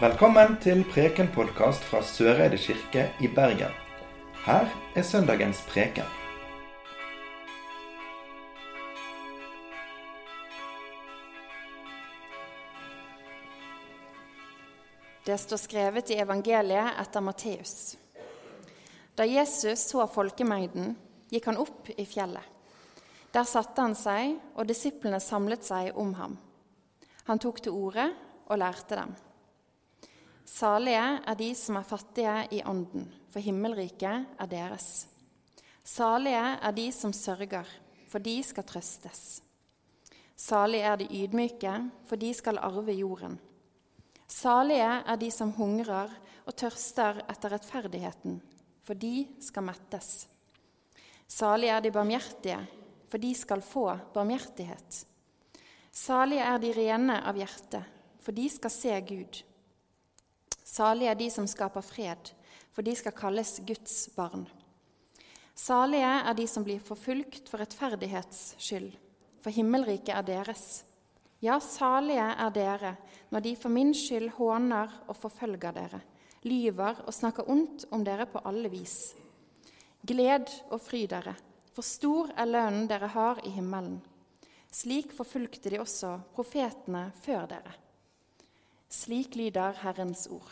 Velkommen til Preken-podkast fra Søreide kirke i Bergen. Her er søndagens preken. Det står skrevet i evangeliet etter Matteus. Da Jesus så folkemengden, gikk han opp i fjellet. Der satte han seg, og disiplene samlet seg om ham. Han tok til orde og lærte dem. Salige er de som er fattige i ånden, for himmelriket er deres. Salige er de som sørger, for de skal trøstes. Salige er de ydmyke, for de skal arve jorden. Salige er de som hungrer og tørster etter rettferdigheten, for de skal mettes. Salige er de barmhjertige, for de skal få barmhjertighet. Salige er de rene av hjerte, for de skal se Gud. Salige er de som skaper fred, for de skal kalles Guds barn. Salige er de som blir forfulgt for rettferdighets skyld, for himmelriket er deres. Ja, salige er dere når de for min skyld håner og forfølger dere, lyver og snakker ondt om dere på alle vis. Gled og fry dere, for stor er lønnen dere har i himmelen. Slik forfulgte de også profetene før dere. Slik lyder Herrens ord.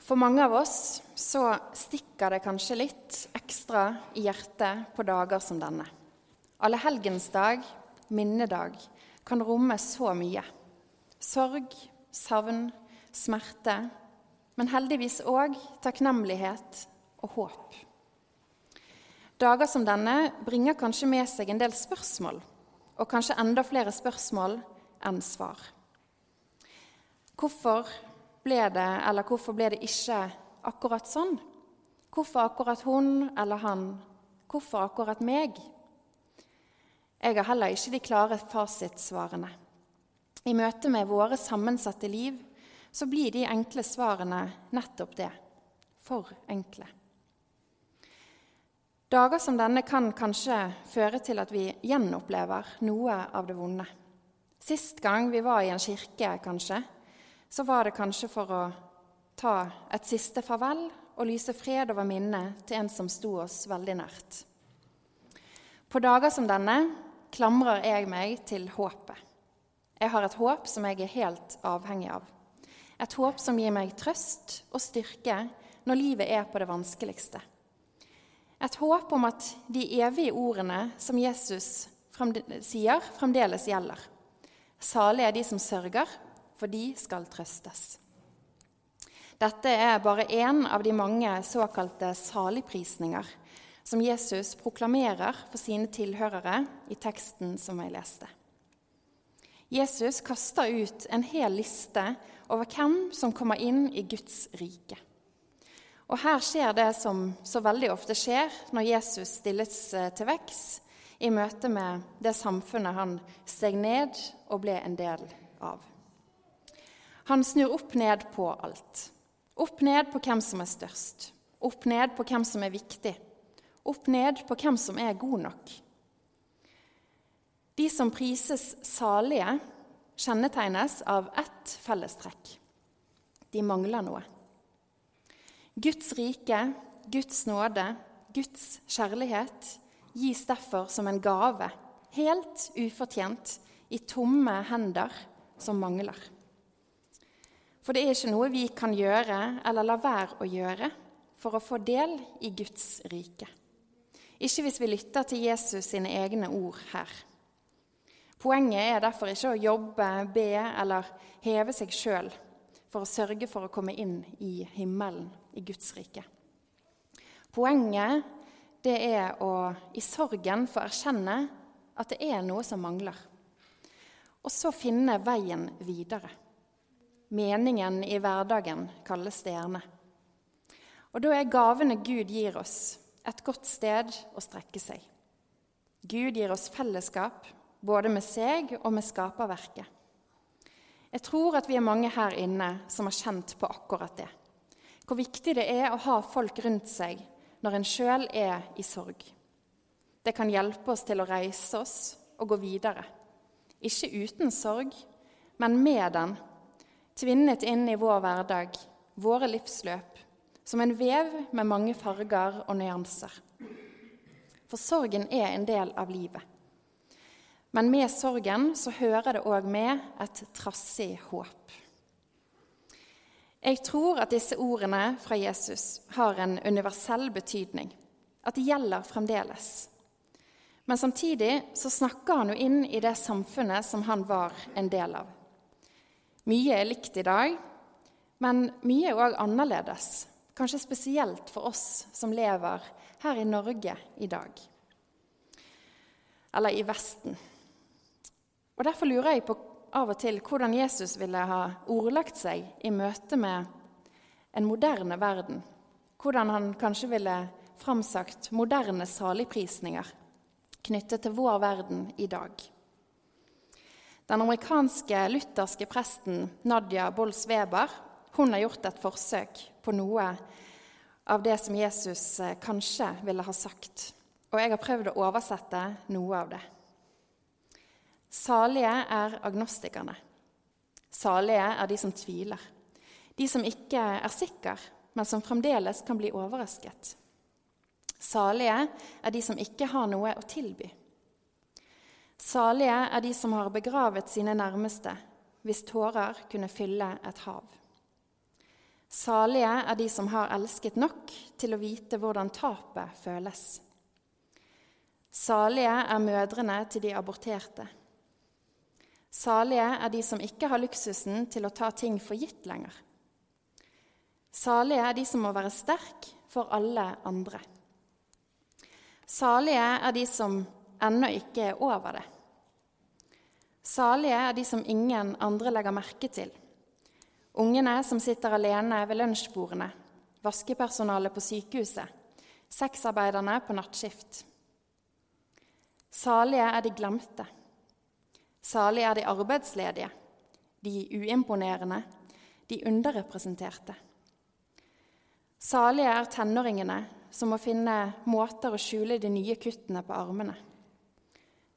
For mange av oss så stikker det kanskje litt ekstra i hjertet på dager som denne. Allehelgensdag, minnedag, kan romme så mye. Sorg, savn, smerte, men heldigvis òg takknemlighet og håp. Dager som denne bringer kanskje med seg en del spørsmål, og kanskje enda flere spørsmål enn svar. Hvorfor ble det, eller hvorfor ble det ikke akkurat sånn? Hvorfor akkurat hun eller han? Hvorfor akkurat meg? Jeg har heller ikke de klare fasitsvarene. I møte med våre sammensatte liv så blir de enkle svarene nettopp det for enkle. Dager som denne kan kanskje føre til at vi gjenopplever noe av det vonde. Sist gang vi var i en kirke, kanskje, så var det kanskje for å ta et siste farvel og lyse fred over minnet til en som sto oss veldig nært. På dager som denne klamrer jeg meg til håpet. Jeg har et håp som jeg er helt avhengig av. Et håp som gir meg trøst og styrke når livet er på det vanskeligste. Et håp om at de evige ordene som Jesus sier, fremdeles gjelder. Salige er de som sørger, for de skal trøstes. Dette er bare én av de mange såkalte saligprisninger som Jesus proklamerer for sine tilhørere i teksten som jeg leste. Jesus kaster ut en hel liste over hvem som kommer inn i Guds rike. Og her skjer det som så veldig ofte skjer når Jesus stilles eh, til veks i møte med det samfunnet han steg ned og ble en del av. Han snur opp ned på alt. Opp ned på hvem som er størst. Opp ned på hvem som er viktig. Opp ned på hvem som er god nok. De som prises salige, kjennetegnes av ett fellestrekk. De mangler noe. Guds rike, Guds nåde, Guds kjærlighet gis derfor som en gave, helt ufortjent, i tomme hender som mangler. For det er ikke noe vi kan gjøre eller la være å gjøre for å få del i Guds rike. Ikke hvis vi lytter til Jesus sine egne ord her. Poenget er derfor ikke å jobbe, be eller heve seg sjøl for å sørge for å komme inn i himmelen, i Guds rike. Poenget det er å i sorgen få erkjenne at det er noe som mangler. Og så finne veien videre. Meningen i hverdagen kalles det gjerne. Og da er gavene Gud gir oss, et godt sted å strekke seg. Gud gir oss fellesskap, både med seg og med skaperverket. Jeg tror at vi er mange her inne som har kjent på akkurat det. Hvor viktig det er å ha folk rundt seg når en sjøl er i sorg. Det kan hjelpe oss til å reise oss og gå videre. Ikke uten sorg, men med den, tvinnet inn i vår hverdag, våre livsløp, som en vev med mange farger og nyanser. For sorgen er en del av livet. Men med sorgen så hører det òg med et trassig håp. Jeg tror at disse ordene fra Jesus har en universell betydning, at de gjelder fremdeles. Men samtidig så snakker han jo inn i det samfunnet som han var en del av. Mye er likt i dag, men mye er òg annerledes. Kanskje spesielt for oss som lever her i Norge i dag. Eller i Vesten. Og Derfor lurer jeg på av og til hvordan Jesus ville ha ordlagt seg i møte med en moderne verden. Hvordan han kanskje ville framsagt moderne saligprisninger knyttet til vår verden i dag. Den amerikanske lutherske presten Nadia Bolls-Weber hun har gjort et forsøk på noe av det som Jesus eh, kanskje ville ha sagt. Og jeg har prøvd å oversette noe av det. Salige er agnostikerne. Salige er de som tviler. De som ikke er sikre, men som fremdeles kan bli overrasket. Salige er de som ikke har noe å tilby. Salige er de som har begravet sine nærmeste, hvis tårer kunne fylle et hav. Salige er de som har elsket nok til å vite hvordan tapet føles. Salige er mødrene til de aborterte. Salige er de som ikke har luksusen til å ta ting for gitt lenger. Salige er de som må være sterk for alle andre. Salige er de som ennå ikke er over det. Salige er de som ingen andre legger merke til. Ungene som sitter alene ved lunsjbordene, vaskepersonalet på sykehuset, sexarbeiderne på nattskift. Salige er de glemte. Salig er de arbeidsledige, de uimponerende, de underrepresenterte. Salige er tenåringene som må finne måter å skjule de nye kuttene på armene.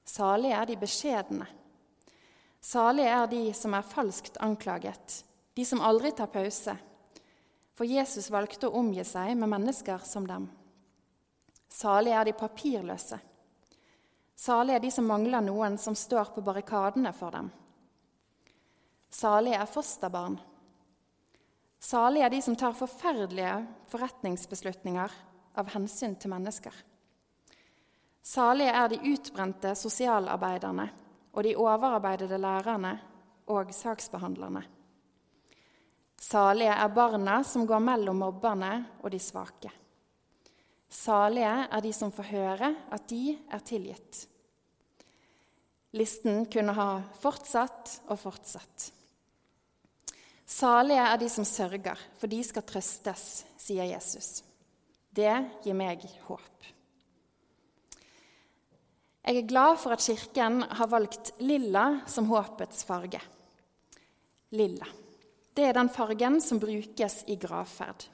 Salige er de beskjedne. Salige er de som er falskt anklaget, de som aldri tar pause. For Jesus valgte å omgi seg med mennesker som dem. Salige er de papirløse. Salige er de som mangler noen som står på barrikadene for dem. Salige er fosterbarn. Salige er de som tar forferdelige forretningsbeslutninger av hensyn til mennesker. Salige er de utbrente sosialarbeiderne og de overarbeidede lærerne og saksbehandlerne. Salige er barna som går mellom mobberne og de svake. Salige er de som får høre at de er tilgitt. Listen kunne ha fortsatt og fortsatt. Salige er de som sørger, for de skal trøstes, sier Jesus. Det gir meg håp. Jeg er glad for at Kirken har valgt lilla som håpets farge. Lilla. Det er den fargen som brukes i gravferd.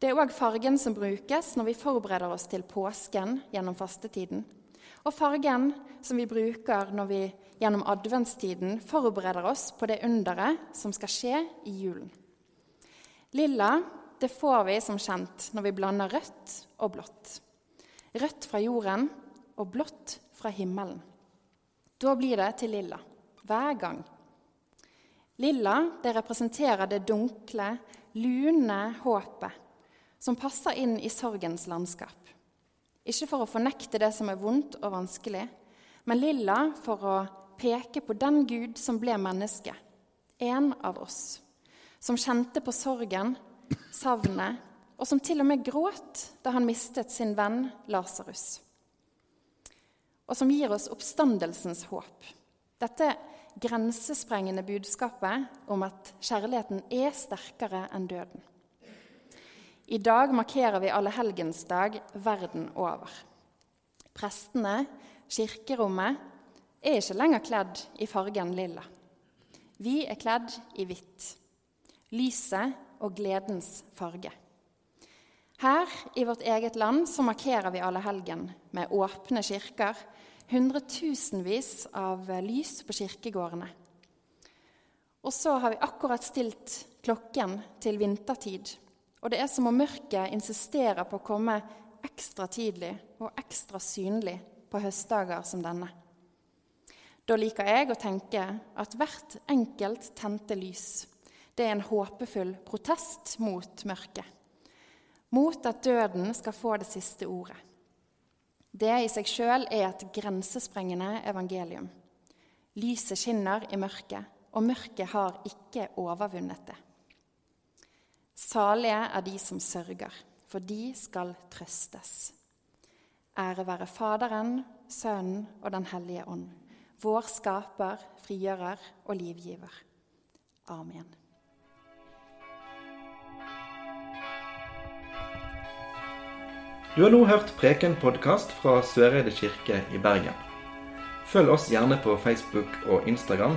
Det er òg fargen som brukes når vi forbereder oss til påsken gjennom fastetiden, og fargen som vi bruker når vi gjennom adventstiden forbereder oss på det underet som skal skje i julen. Lilla det får vi som kjent når vi blander rødt og blått. Rødt fra jorden og blått fra himmelen. Da blir det til lilla hver gang. Lilla det representerer det dunkle, lune håpet som passer inn i sorgens landskap. Ikke for å fornekte det som er vondt og vanskelig, men lilla for å peke på den Gud som ble menneske, en av oss, som kjente på sorgen, savnet, og som til og med gråt da han mistet sin venn Lasarus. Og som gir oss oppstandelsens håp. Dette grensesprengende budskapet om at kjærligheten er sterkere enn døden. I dag markerer vi allehelgensdag verden over. Prestene, kirkerommet, er ikke lenger kledd i fargen lilla. Vi er kledd i hvitt. Lyset og gledens farge. Her i vårt eget land så markerer vi allehelgen med åpne kirker, hundretusenvis av lys på kirkegårdene. Og så har vi akkurat stilt klokken til vintertid. Og det er som om mørket insisterer på å komme ekstra tidlig og ekstra synlig på høstdager som denne. Da liker jeg å tenke at hvert enkelt tente lys det er en håpefull protest mot mørket. Mot at døden skal få det siste ordet. Det i seg sjøl er et grensesprengende evangelium. Lyset skinner i mørket, og mørket har ikke overvunnet det. Salige er de som sørger, for de skal trøstes. Ære være Faderen, Sønnen og Den hellige ånd vår skaper, frigjører og livgiver. Amen. Du har nå hørt Preken-podkast fra Søreide kirke i Bergen. Følg oss gjerne på Facebook og Instagram,